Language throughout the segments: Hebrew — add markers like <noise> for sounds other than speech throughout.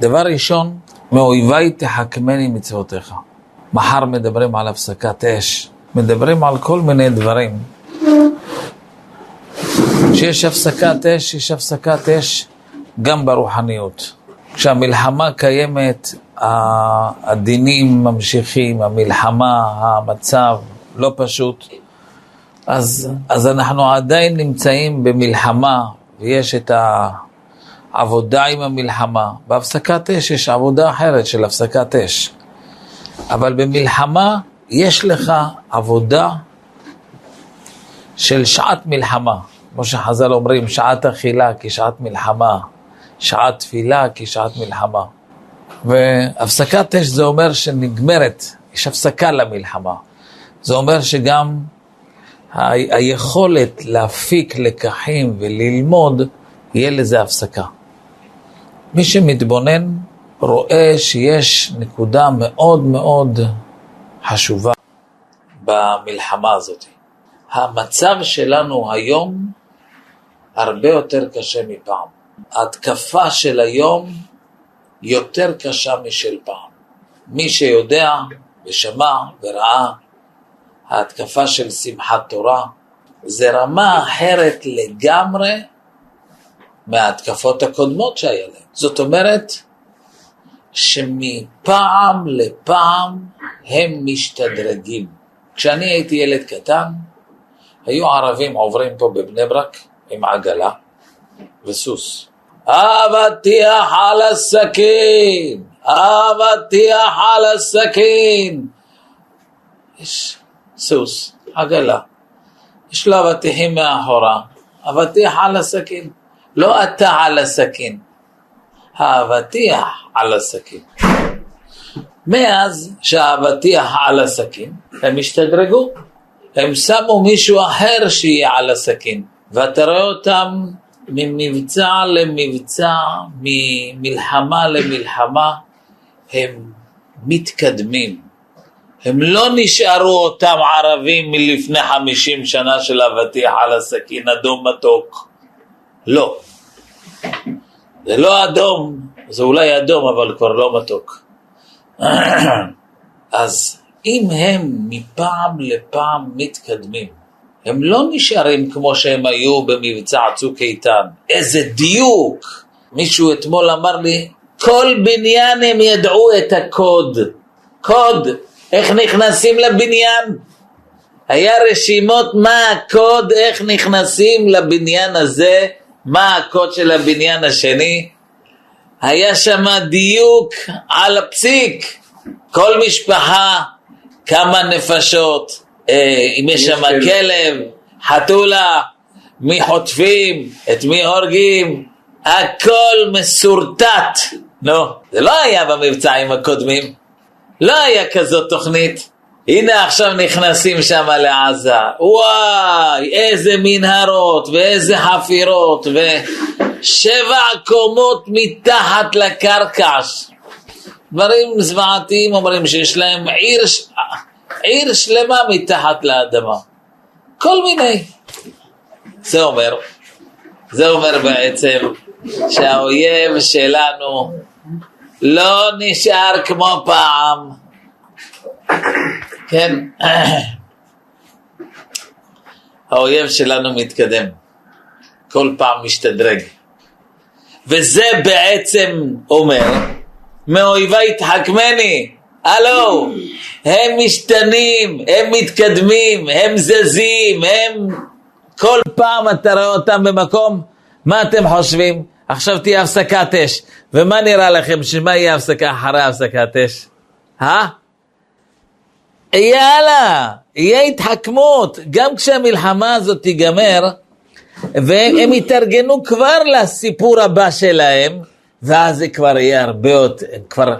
דבר ראשון, מאויביי תחכמני מצוותיך. מחר מדברים על הפסקת אש, מדברים על כל מיני דברים. כשיש הפסקת אש, יש הפסקת אש גם ברוחניות. כשהמלחמה קיימת, הדינים ממשיכים, המלחמה, המצב לא פשוט. אז, אז אנחנו עדיין נמצאים במלחמה, ויש את העבודה עם המלחמה. בהפסקת אש יש עבודה אחרת של הפסקת אש. אבל במלחמה יש לך עבודה של שעת מלחמה. כמו שחז"ל אומרים, שעת אכילה כשעת מלחמה, שעת תפילה כשעת מלחמה. והפסקת אש זה אומר שנגמרת, יש הפסקה למלחמה. זה אומר שגם ה- היכולת להפיק לקחים וללמוד, יהיה לזה הפסקה. מי שמתבונן רואה שיש נקודה מאוד מאוד חשובה במלחמה הזאת. המצב שלנו היום הרבה יותר קשה מפעם. ההתקפה של היום יותר קשה משל פעם. מי שיודע ושמע וראה, ההתקפה של שמחת תורה זה רמה אחרת לגמרי מההתקפות הקודמות שהיה להם. זאת אומרת שמפעם לפעם הם משתדרגים. כשאני הייתי ילד קטן, היו ערבים עוברים פה בבני ברק עם עגלה וסוס. אבטיח על הסכין, אבטיח על הסכין. יש סוס, עגלה, יש לו אבטיחים מאחורה, אבטיח על הסכין. לא אתה על הסכין, האבטיח על הסכין. מאז שהאבטיח על הסכין, הם השתדרגו, הם שמו מישהו אחר שיהיה על הסכין, ואתה רואה אותם ממבצע למבצע, ממלחמה למלחמה, הם מתקדמים. הם לא נשארו אותם ערבים מלפני חמישים שנה של אבטיח על הסכין אדום מתוק. לא. זה לא אדום, זה אולי אדום, אבל כבר לא מתוק. <clears throat> אז אם הם מפעם לפעם מתקדמים, הם לא נשארים כמו שהם היו במבצע צוק איתן. איזה דיוק! מישהו אתמול אמר לי, כל בניין הם ידעו את הקוד. קוד, איך נכנסים לבניין? היה רשימות מה הקוד, איך נכנסים לבניין הזה, מה הקוד של הבניין השני. היה שם דיוק על הפסיק. כל משפחה, כמה נפשות, אה, אם יש שם כלב, חתולה, מי חוטפים, את מי הורגים, הכל מסורטט. נו, זה לא היה במבצעים הקודמים, לא היה כזאת תוכנית. הנה עכשיו נכנסים שם לעזה, וואי, איזה מנהרות ואיזה חפירות ושבע קומות מתחת לקרקע. דברים זוועתיים אומרים שיש להם עיר, עיר שלמה מתחת לאדמה. כל מיני. זה אומר, זה אומר בעצם שהאויב שלנו לא נשאר כמו פעם. כן, האויב שלנו מתקדם, כל פעם משתדרג. וזה בעצם אומר, מאויבי תחכמני, הלו, הם משתנים, הם מתקדמים, הם זזים, הם... כל פעם אתה רואה אותם במקום, מה אתם חושבים? עכשיו תהיה הפסקת אש. ומה נראה לכם, שמה יהיה הפסקה אחרי הפסקת אש? אה? יאללה, יהיה התחכמות. גם כשהמלחמה הזאת תיגמר, והם יתארגנו כבר לסיפור הבא שלהם, ואז זה כבר יהיה הרבה יותר, כבר...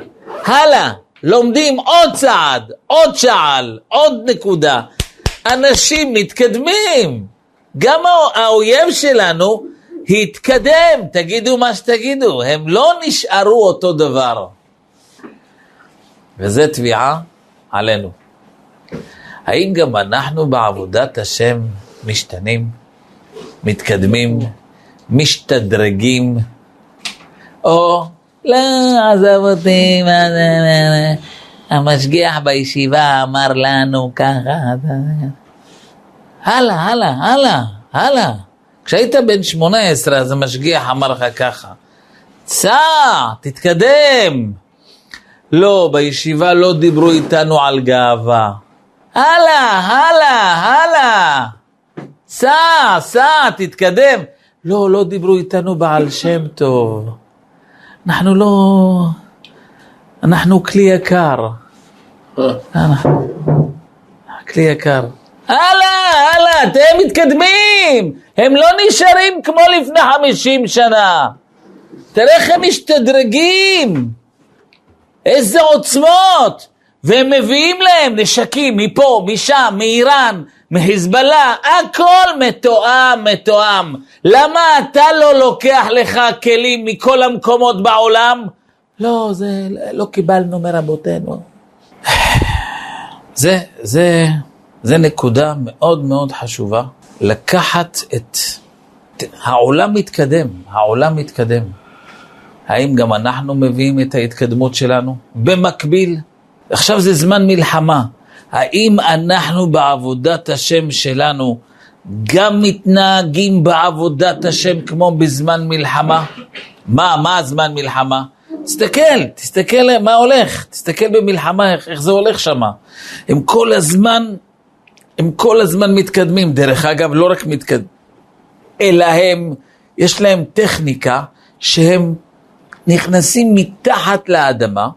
הלאה, לומדים עוד צעד, עוד שעל, עוד נקודה. אנשים מתקדמים. גם האויב שלנו התקדם, תגידו מה שתגידו, הם לא נשארו אותו דבר. וזה תביעה עלינו. האם גם אנחנו בעבודת השם משתנים, מתקדמים, משתדרגים, או לא, עזב אותי, מה זה, המשגיח בישיבה אמר לנו ככה. הלאה, הלאה, הלאה, הלאה. כשהיית בן 18 אז המשגיח אמר לך ככה, סע, תתקדם. לא, בישיבה לא דיברו איתנו על גאווה. הלאה, הלאה, הלאה. סע, סע, תתקדם. לא, לא דיברו איתנו בעל שם טוב. אנחנו לא... אנחנו כלי יקר. כלי יקר. הלאה, הלאה, אתם מתקדמים. הם לא נשארים כמו לפני חמישים שנה. תראה איך הם משתדרגים. איזה עוצמות. והם מביאים להם נשקים מפה, משם, מאיראן, מחיזבאללה, הכל מתואם, מתואם. למה אתה לא לוקח לך כלים מכל המקומות בעולם? לא, זה לא קיבלנו מרבותינו. זה, זה, זה נקודה מאוד מאוד חשובה, לקחת את... העולם מתקדם, העולם מתקדם. האם גם אנחנו מביאים את ההתקדמות שלנו? במקביל, עכשיו זה זמן מלחמה. האם אנחנו בעבודת השם שלנו גם מתנהגים בעבודת השם כמו בזמן מלחמה? מה, מה הזמן מלחמה? תסתכל, תסתכל מה הולך, תסתכל במלחמה, איך, איך זה הולך שם. הם כל הזמן, הם כל הזמן מתקדמים. דרך אגב, לא רק מתקדמים, אלא הם, יש להם טכניקה שהם נכנסים מתחת לאדמה.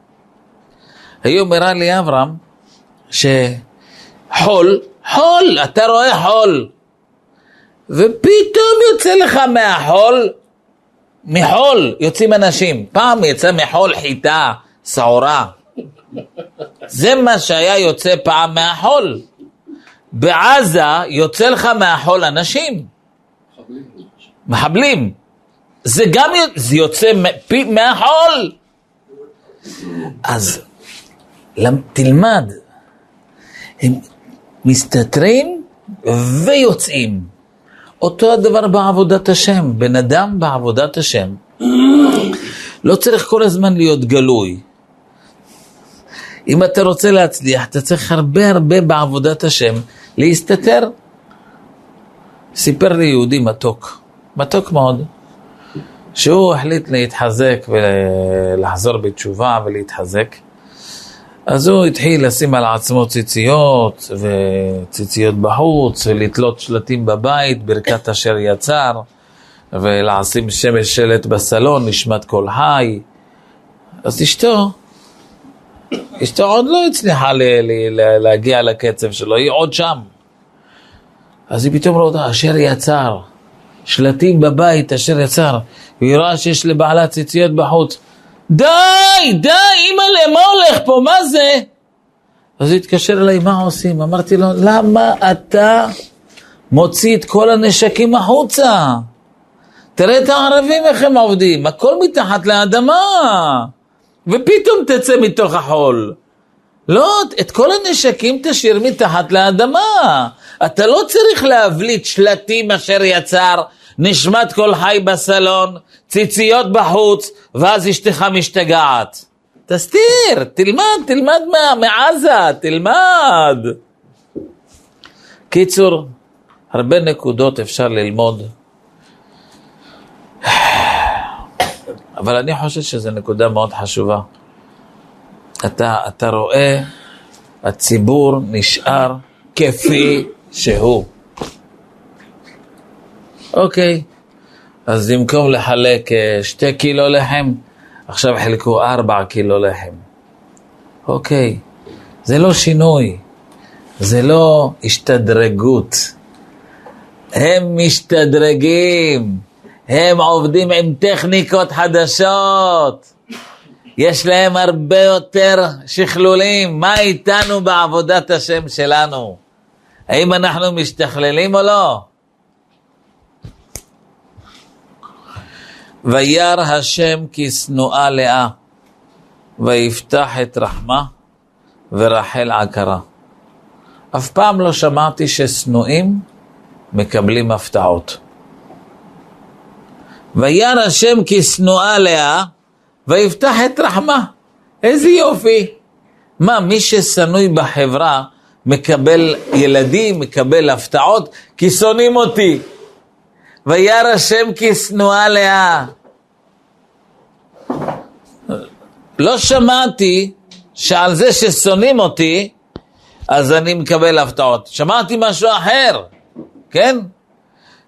היום הראה לי אברהם שחול, חול, אתה רואה חול, ופתאום יוצא לך מהחול, מחול יוצאים אנשים. פעם יצא מחול חיטה, שעורה. זה מה שהיה יוצא פעם מהחול. בעזה יוצא לך מהחול אנשים. מחבלים. זה גם זה יוצא מהחול. אז תלמד, הם מסתתרים ויוצאים. אותו הדבר בעבודת השם, בן אדם בעבודת השם לא צריך כל הזמן להיות גלוי. אם אתה רוצה להצליח, אתה צריך הרבה הרבה בעבודת השם להסתתר. סיפר לי יהודי מתוק, מתוק מאוד, שהוא החליט להתחזק ולחזור בתשובה ולהתחזק. אז הוא התחיל לשים על עצמו ציציות וציציות בחוץ ולתלות שלטים בבית, ברכת אשר יצר ולשים שמש שלט בסלון, נשמת כל חי. אז אשתו, אשתו עוד לא הצליחה ל- ל- להגיע לקצב שלו, היא עוד שם. אז היא פתאום רואה, אשר יצר, שלטים בבית, אשר יצר. והיא רואה שיש לבעלה ציציות בחוץ. די, די, אימא'לה, מה הולך פה, מה זה? אז הוא התקשר אליי, מה עושים? אמרתי לו, למה אתה מוציא את כל הנשקים החוצה? תראה את הערבים איך הם עובדים, הכל מתחת לאדמה, ופתאום תצא מתוך החול. לא, את כל הנשקים תשאיר מתחת לאדמה. אתה לא צריך להבליט שלטים אשר יצר נשמת כל חי בסלון, ציציות בחוץ, ואז אשתך משתגעת. תסתיר, תלמד, תלמד מה, מעזה, תלמד. קיצור, הרבה נקודות אפשר ללמוד. אבל אני חושב שזו נקודה מאוד חשובה. אתה, אתה רואה, הציבור נשאר כפי שהוא. אוקיי, אז במקום לחלק אה, שתי קילו לחם, עכשיו חילקו ארבע קילו לחם. אוקיי, זה לא שינוי, זה לא השתדרגות. הם משתדרגים, הם עובדים עם טכניקות חדשות. יש להם הרבה יותר שכלולים. מה איתנו בעבודת השם שלנו? האם אנחנו משתכללים או לא? וירא השם כשנואה לאה, ויפתח את רחמה, ורחל עקרה. אף פעם לא שמעתי ששנואים מקבלים הפתעות. וירא השם כשנואה לאה, ויפתח את רחמה. איזה יופי. מה, מי ששנוי בחברה מקבל ילדים, מקבל הפתעות, כי שונאים אותי. וירא השם כי שנואה לאה. לא שמעתי שעל זה ששונאים אותי, אז אני מקבל הפתעות. שמעתי משהו אחר, כן?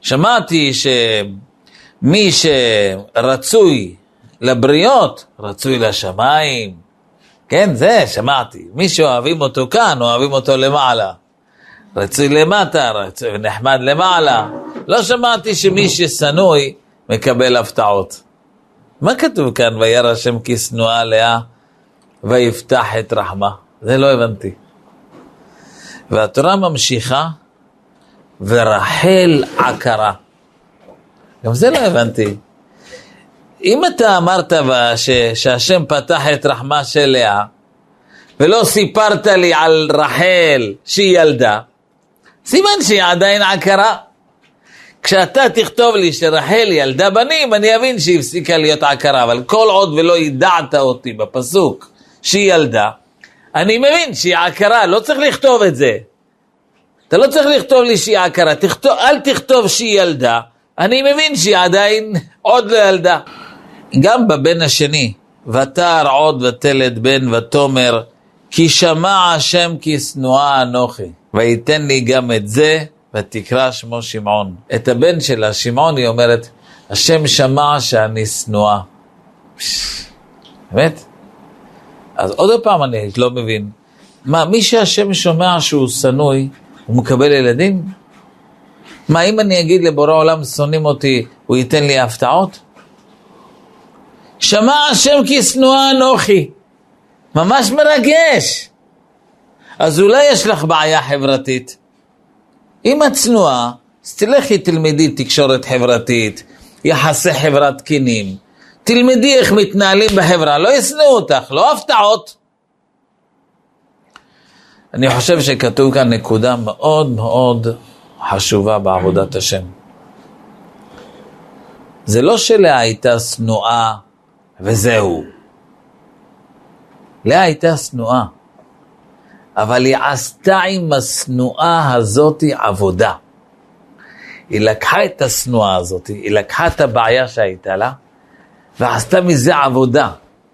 שמעתי שמי שרצוי לבריות, רצוי לשמיים. כן, זה שמעתי. מי שאוהבים אותו כאן, אוהבים אותו למעלה. רצוי למטה, רצוי נחמד למעלה. לא שמעתי שמי ששנוי מקבל הפתעות. מה כתוב כאן, וירא השם כי שנואה לאה ויפתח את רחמה? זה לא הבנתי. והתורה ממשיכה, ורחל עקרה. גם זה לא הבנתי. אם אתה אמרת ש, שהשם פתח את רחמה של לאה, ולא סיפרת לי על רחל שהיא ילדה, סימן שהיא עדיין עקרה. כשאתה תכתוב לי שרחל ילדה בנים, אני אבין שהיא הפסיקה להיות עקרה, אבל כל עוד ולא ידעת אותי בפסוק שהיא ילדה, אני מבין שהיא עקרה, לא צריך לכתוב את זה. אתה לא צריך לכתוב לי שהיא עקרה, תכתוב, אל תכתוב שהיא ילדה, אני מבין שהיא עדיין עוד לא ילדה. גם בבן השני, ותער עוד ותלד בן ותאמר, כי שמע השם כי שנואה אנוכי, וייתן לי גם את זה, ותקרא שמו שמעון. את הבן שלה, שמעון, היא אומרת, השם שמע שאני שנואה. באמת? אז עוד פעם אני לא מבין. מה, מי שהשם שומע שהוא שנואי, הוא מקבל ילדים? מה, אם אני אגיד לבורא עולם, שונאים אותי, הוא ייתן לי הפתעות? שמע השם כי שנואה אנוכי. ממש מרגש. אז אולי יש לך בעיה חברתית. אם את צנועה, אז תלכי תלמדי תקשורת חברתית, יחסי חברה תקינים. תלמדי איך מתנהלים בחברה, לא ישנאו אותך, לא הפתעות. אני חושב שכתוב כאן נקודה מאוד מאוד חשובה בעבודת השם. זה לא שלאה הייתה שנואה וזהו. לאה הייתה שנואה, אבל היא עשתה עם השנואה הזאתי עבודה. היא לקחה את השנואה הזאת, היא לקחה את הבעיה שהייתה לה, ועשתה מזה עבודה.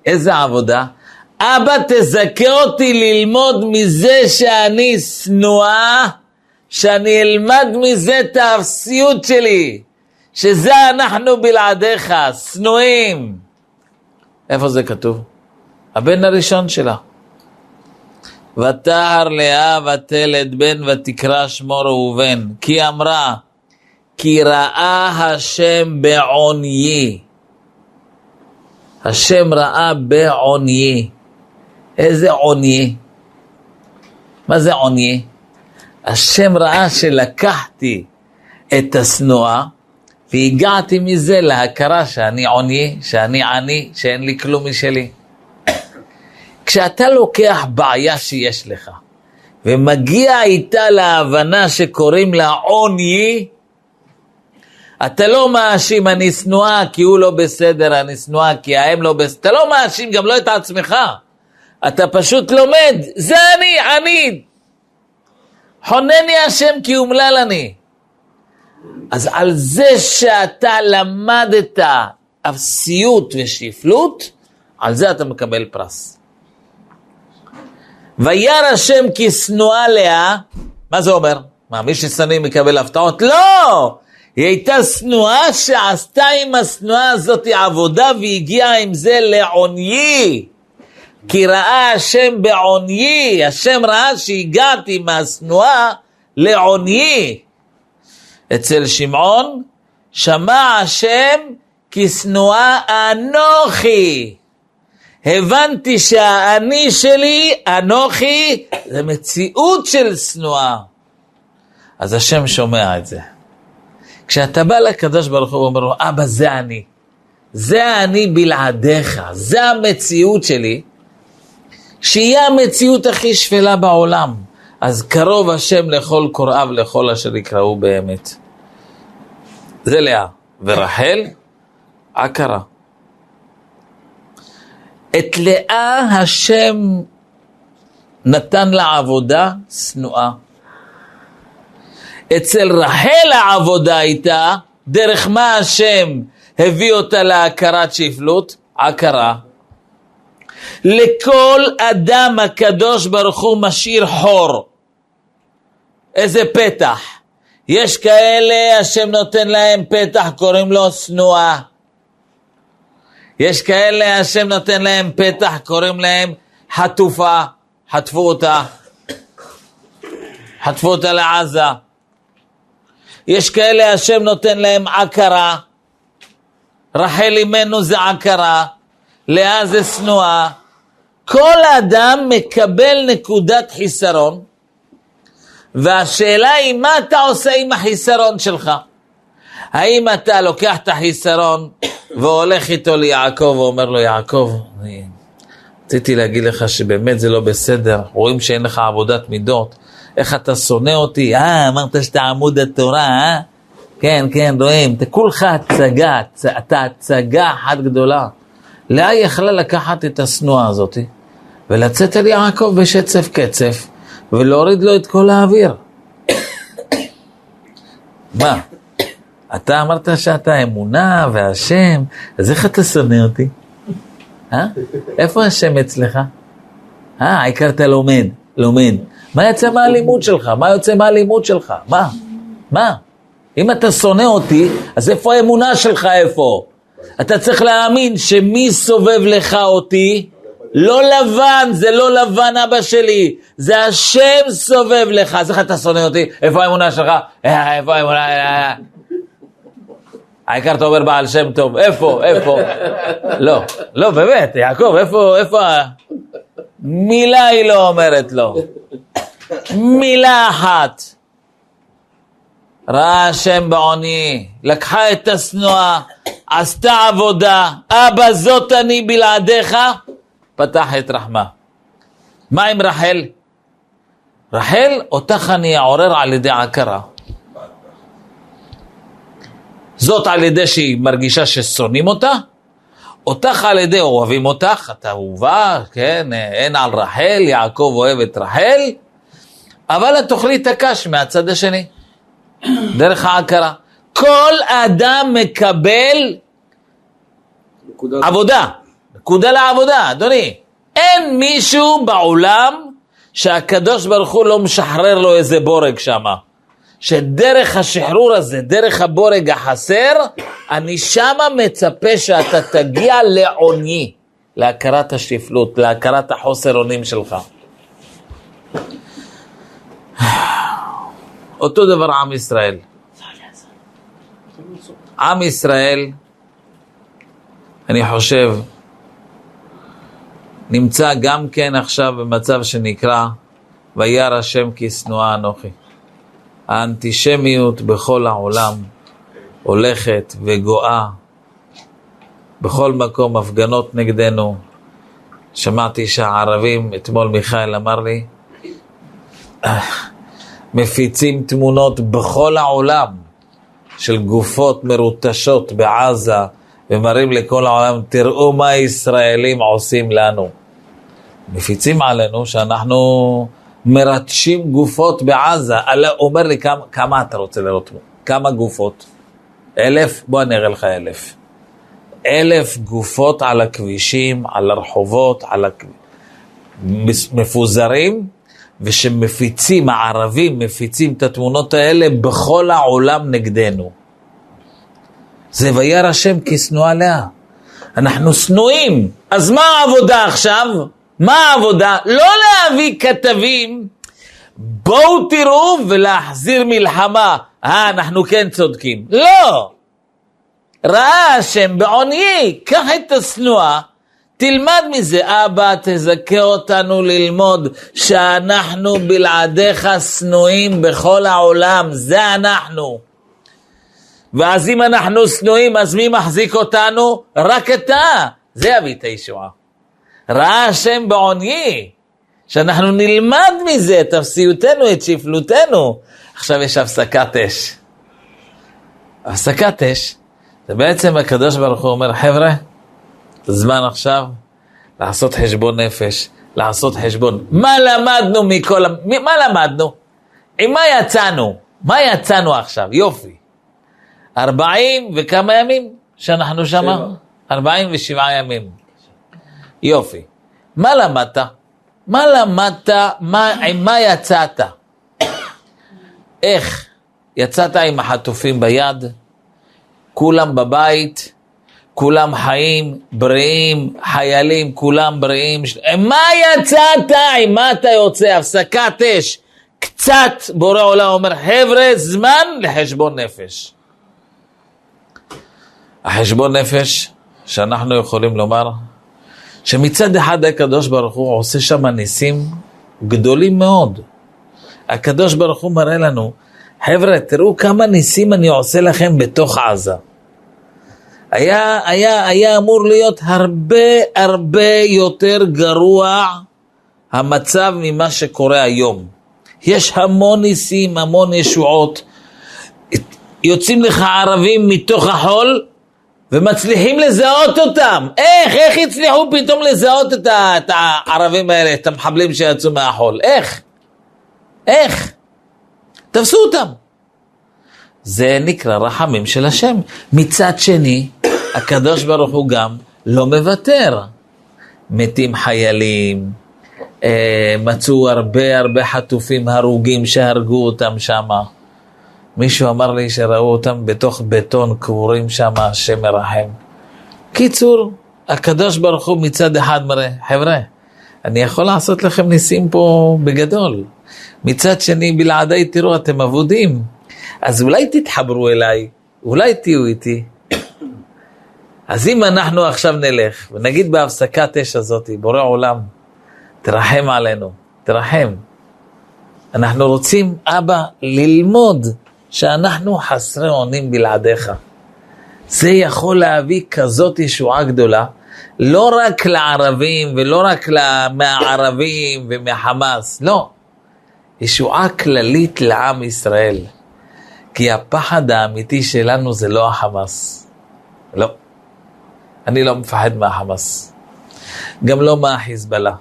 איזה עבודה? אבא, תזכה אותי ללמוד מזה שאני שנואה, שאני אלמד מזה את האפסיות שלי, שזה אנחנו בלעדיך, שנואים. איפה זה כתוב? הבן הראשון שלה. ותהר לאה ותלד בן ותקרא שמו ראובן, כי אמרה, כי ראה השם בעוניי. השם ראה בעוניי. איזה עוניי? מה זה עוניי? השם ראה שלקחתי את השנואה והגעתי מזה להכרה שאני עוני, שאני עני, שאין לי כלום משלי. כשאתה לוקח בעיה שיש לך ומגיע איתה להבנה שקוראים לה עוני, אתה לא מאשים, אני שנואה כי הוא לא בסדר, אני שנואה כי האם לא בסדר, אתה לא מאשים גם לא את עצמך, אתה פשוט לומד, זה אני, אני. חונני השם כי אומלל אני. אז על זה שאתה למדת אפסיות ושפלות, על זה אתה מקבל פרס. וירא השם כי שנואה לאה, מה זה אומר? מה, מי ששניא מקבל הפתעות? לא! היא הייתה שנואה שעשתה עם השנואה הזאת עבודה והגיעה עם זה לעוניי. כי ראה השם בעוניי, השם ראה שהגעתי מהשנואה לעוניי. אצל שמעון, שמע השם כי שנואה אנוכי. הבנתי שהאני שלי, אנוכי, זה מציאות של שנואה. אז השם שומע את זה. כשאתה בא לקדוש ברוך הוא ואומר לו, אבא זה אני, זה אני בלעדיך, זה המציאות שלי, שהיא המציאות הכי שפלה בעולם. אז קרוב השם לכל קוראיו, לכל אשר יקראו באמת. זה לאה. ורחל, עקרה. את לאה השם נתן לה עבודה שנואה. אצל רחל העבודה הייתה, דרך מה השם הביא אותה להכרת שפלות? עקרה. לכל אדם הקדוש ברוך הוא משאיר חור. איזה פתח. יש כאלה, השם נותן להם פתח, קוראים לו שנואה. יש כאלה, השם נותן להם פתח, קוראים להם חטופה, חטפו אותה, חטפו אותה לעזה. יש כאלה, השם נותן להם עקרה, רחל אימנו זה עקרה, לאה זה שנואה. כל אדם מקבל נקודת חיסרון, והשאלה היא מה אתה עושה עם החיסרון שלך. האם אתה לוקח את החיסרון והולך איתו ליעקב ואומר לו, יעקב, אני רציתי להגיד לך שבאמת זה לא בסדר, רואים שאין לך עבודת מידות, איך אתה שונא אותי, אה, אמרת שאתה עמוד התורה, אה? כן, כן, רואים, אתה כולך הצגה, אתה הצגה אחת גדולה. לאה יכלה לקחת את השנואה הזאת ולצאת אל יעקב בשצף קצף ולהוריד לו את כל האוויר. <coughs> מה? אתה אמרת שאתה אמונה והשם, אז איך אתה שונא אותי? אה? איפה השם אצלך? אה, העיקר אתה לומד, לומד. מה יוצא מהלימוד שלך? מה יוצא מהלימוד שלך? מה? מה? אם אתה שונא אותי, אז איפה האמונה שלך איפה? אתה צריך להאמין שמי סובב לך אותי? לא לבן, זה לא לבן אבא שלי, זה השם סובב לך. אז איך אתה שונא אותי? איפה האמונה שלך? אה, איפה האמונה? העיקר אתה אומר בעל שם טוב, איפה, איפה? לא, לא, באמת, יעקב, איפה, איפה? מילה היא לא אומרת לו. מילה אחת. ראה השם בעוני, לקחה את השנואה, עשתה עבודה, אבא זאת אני בלעדיך, פתח את רחמה. מה עם רחל? רחל, אותך אני אעורר על ידי עקרה. זאת על ידי שהיא מרגישה ששונאים אותה, אותך על ידי אוהבים אותך, את אהובה, כן, אין על רחל, יעקב אוהב את רחל, אבל את תאכלי את הקש מהצד השני, דרך ההכרה. כל אדם מקבל נקודה. עבודה, נקודה לעבודה, אדוני. אין מישהו בעולם שהקדוש ברוך הוא לא משחרר לו איזה בורג שמה. שדרך השחרור הזה, דרך הבורג החסר, אני שמה מצפה שאתה תגיע לעוני, להכרת השפלות, להכרת החוסר אונים שלך. אותו דבר עם ישראל. עם ישראל, אני חושב, נמצא גם כן עכשיו במצב שנקרא וירא השם כי שנואה אנוכי. האנטישמיות בכל העולם הולכת וגואה. בכל מקום הפגנות נגדנו. שמעתי שהערבים, אתמול מיכאל אמר לי, מפיצים תמונות בכל העולם של גופות מרוטשות בעזה ומראים לכל העולם, תראו מה הישראלים עושים לנו. מפיצים עלינו שאנחנו מרטשים גופות בעזה. אומר לי, כמה, כמה אתה רוצה לראות? כמה גופות? אלף? בוא אני אראה לך אלף. אלף גופות על הכבישים, על הרחובות, על הכ... מפוזרים, ושמפיצים, הערבים מפיצים את התמונות האלה בכל העולם נגדנו. זה וירא השם כי לאה. אנחנו שנואים, אז מה העבודה עכשיו? מה העבודה? לא להביא כתבים, בואו תראו ולהחזיר מלחמה. אה, אנחנו כן צודקים. לא! ראה השם בעוניי, קח את השנואה, תלמד מזה. אבא, תזכה אותנו ללמוד שאנחנו בלעדיך שנואים בכל העולם, זה אנחנו. ואז אם אנחנו שנואים, אז מי מחזיק אותנו? רק אתה. זה יביא את הישועה. ראה השם בעוניי, שאנחנו נלמד מזה את אפסיותנו, את שפלותנו. עכשיו יש הפסקת אש. הפסקת אש, זה בעצם הקדוש ברוך הוא אומר, חבר'ה, זמן עכשיו לעשות חשבון נפש, לעשות חשבון. מה למדנו מכל... מה למדנו? עם מה יצאנו? מה יצאנו עכשיו? יופי. 40 וכמה ימים שאנחנו שמה? שבע. 47 ימים. יופי. מה למדת? מה למדת? מה, עם מה יצאת? איך? יצאת עם החטופים ביד? כולם בבית? כולם חיים, בריאים, חיילים, כולם בריאים. ש- מה יצאת? עם מה אתה יוצא? הפסקת אש. קצת בורא עולם אומר, חבר'ה, זמן לחשבון נפש. החשבון נפש שאנחנו יכולים לומר, שמצד אחד הקדוש ברוך הוא עושה שם ניסים גדולים מאוד. הקדוש ברוך הוא מראה לנו, חבר'ה, תראו כמה ניסים אני עושה לכם בתוך עזה. היה, היה, היה אמור להיות הרבה הרבה יותר גרוע המצב ממה שקורה היום. יש המון ניסים, המון ישועות. יוצאים לך ערבים מתוך החול ומצליחים לזהות אותם. איך, איך הצליחו פתאום לזהות את, ה, את הערבים האלה, את המחבלים שיצאו מהחול? איך? איך? תפסו אותם. זה נקרא רחמים של השם. מצד שני, הקדוש ברוך הוא גם לא מוותר. מתים חיילים, אה, מצאו הרבה הרבה חטופים הרוגים שהרגו אותם שמה. מישהו אמר לי שראו אותם בתוך בטון קבורים שם, השם מרחם. קיצור, הקדוש ברוך הוא מצד אחד מראה, חבר'ה, אני יכול לעשות לכם ניסים פה בגדול. מצד שני, בלעדיי תראו, אתם אבודים. אז אולי תתחברו אליי, אולי תהיו איתי. <coughs> אז אם אנחנו עכשיו נלך ונגיד בהפסקת אש הזאת, בורא עולם, תרחם עלינו, תרחם. אנחנו רוצים, אבא, ללמוד שאנחנו חסרי אונים בלעדיך. זה יכול להביא כזאת ישועה גדולה, לא רק לערבים ולא רק מהערבים ומהחמאס, לא. ישועה כללית לעם ישראל. כי הפחד האמיתי שלנו זה לא החמאס. לא. אני לא מפחד מהחמאס. גם לא מהחיזבאללה.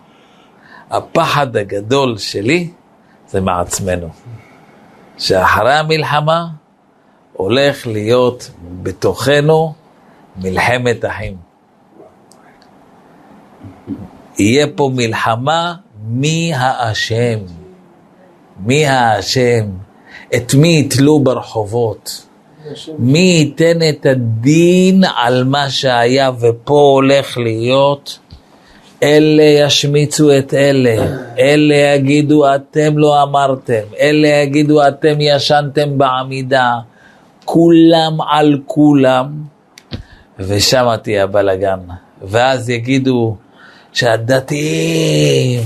הפחד הגדול שלי זה מעצמנו. שאחרי המלחמה הולך להיות בתוכנו מלחמת אחים. יהיה פה מלחמה מי האשם. מי האשם? את מי יתלו ברחובות? מי ייתן את הדין על מה שהיה ופה הולך להיות? אלה ישמיצו את אלה, אלה יגידו אתם לא אמרתם, אלה יגידו אתם ישנתם בעמידה, כולם על כולם, ושם תהיה הבלגן. ואז יגידו שהדתיים,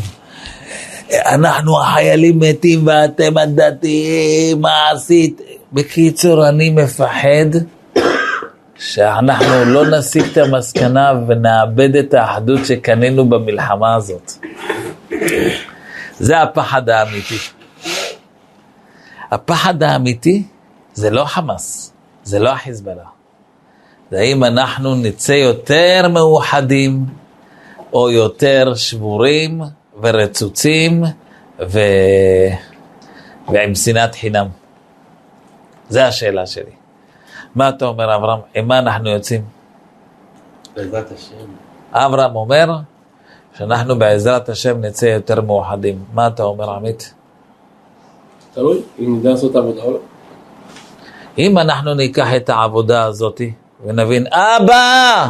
אנחנו החיילים מתים ואתם הדתיים, מה עשית? בקיצור, אני מפחד שאנחנו לא נסיק את המסקנה ונאבד את האחדות שקנינו במלחמה הזאת. זה הפחד האמיתי. הפחד האמיתי זה לא חמאס, זה לא החיזבאללה. זה האם אנחנו נצא יותר מאוחדים או יותר שבורים ורצוצים ו... ועם שנאת חינם. זה השאלה שלי. מה אתה אומר, אברהם? עם מה אנחנו יוצאים? בעזרת השם. אברהם אומר שאנחנו בעזרת השם נצא יותר מאוחדים. מה אתה אומר, עמית? תלוי, אם נדע לעשות את העבודה או לא. אם אנחנו ניקח את העבודה הזאת ונבין, אבא,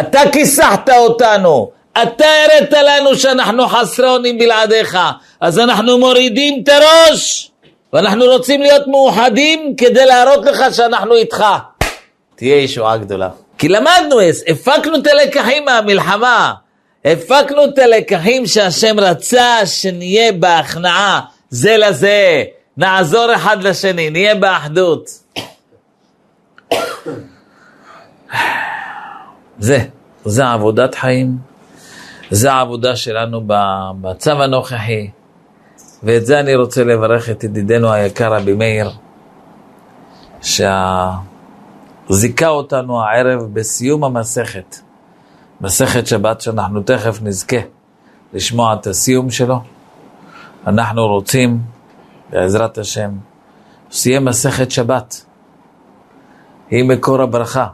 אתה כיסחת אותנו, אתה הראת לנו שאנחנו חסרי אונים בלעדיך, אז אנחנו מורידים את הראש, ואנחנו רוצים להיות מאוחדים כדי להראות לך שאנחנו איתך. תהיה ישועה גדולה. כי למדנו, הפקנו את הלקחים מהמלחמה, הפקנו את הלקחים שהשם רצה שנהיה בהכנעה זה לזה, נעזור אחד לשני, נהיה באחדות. זה, זה עבודת חיים, זה העבודה שלנו במצב הנוכחי, ואת זה אני רוצה לברך את ידידנו היקר רבי מאיר, שזיכה אותנו הערב בסיום המסכת, מסכת שבת שאנחנו תכף נזכה לשמוע את הסיום שלו. אנחנו רוצים, בעזרת השם, שיהיה מסכת שבת. היא מקור הברכה.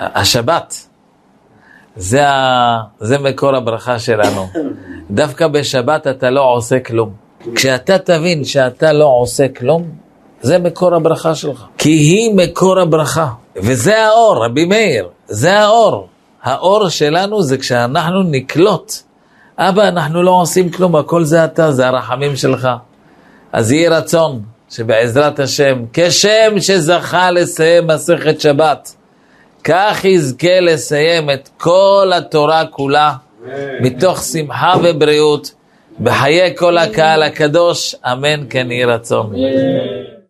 השבת, זה, ה... זה מקור הברכה שלנו. דווקא בשבת אתה לא עושה כלום. כשאתה תבין שאתה לא עושה כלום, זה מקור הברכה שלך. כי היא מקור הברכה. וזה האור, רבי מאיר, זה האור. האור שלנו זה כשאנחנו נקלוט. אבא, אנחנו לא עושים כלום, הכל זה אתה, זה הרחמים שלך. אז יהי רצון שבעזרת השם, כשם שזכה לסיים מסכת שבת, כך יזכה לסיים את כל התורה כולה, מתוך שמחה ובריאות, בחיי כל הקהל הקדוש, אמן כן יהי רצון.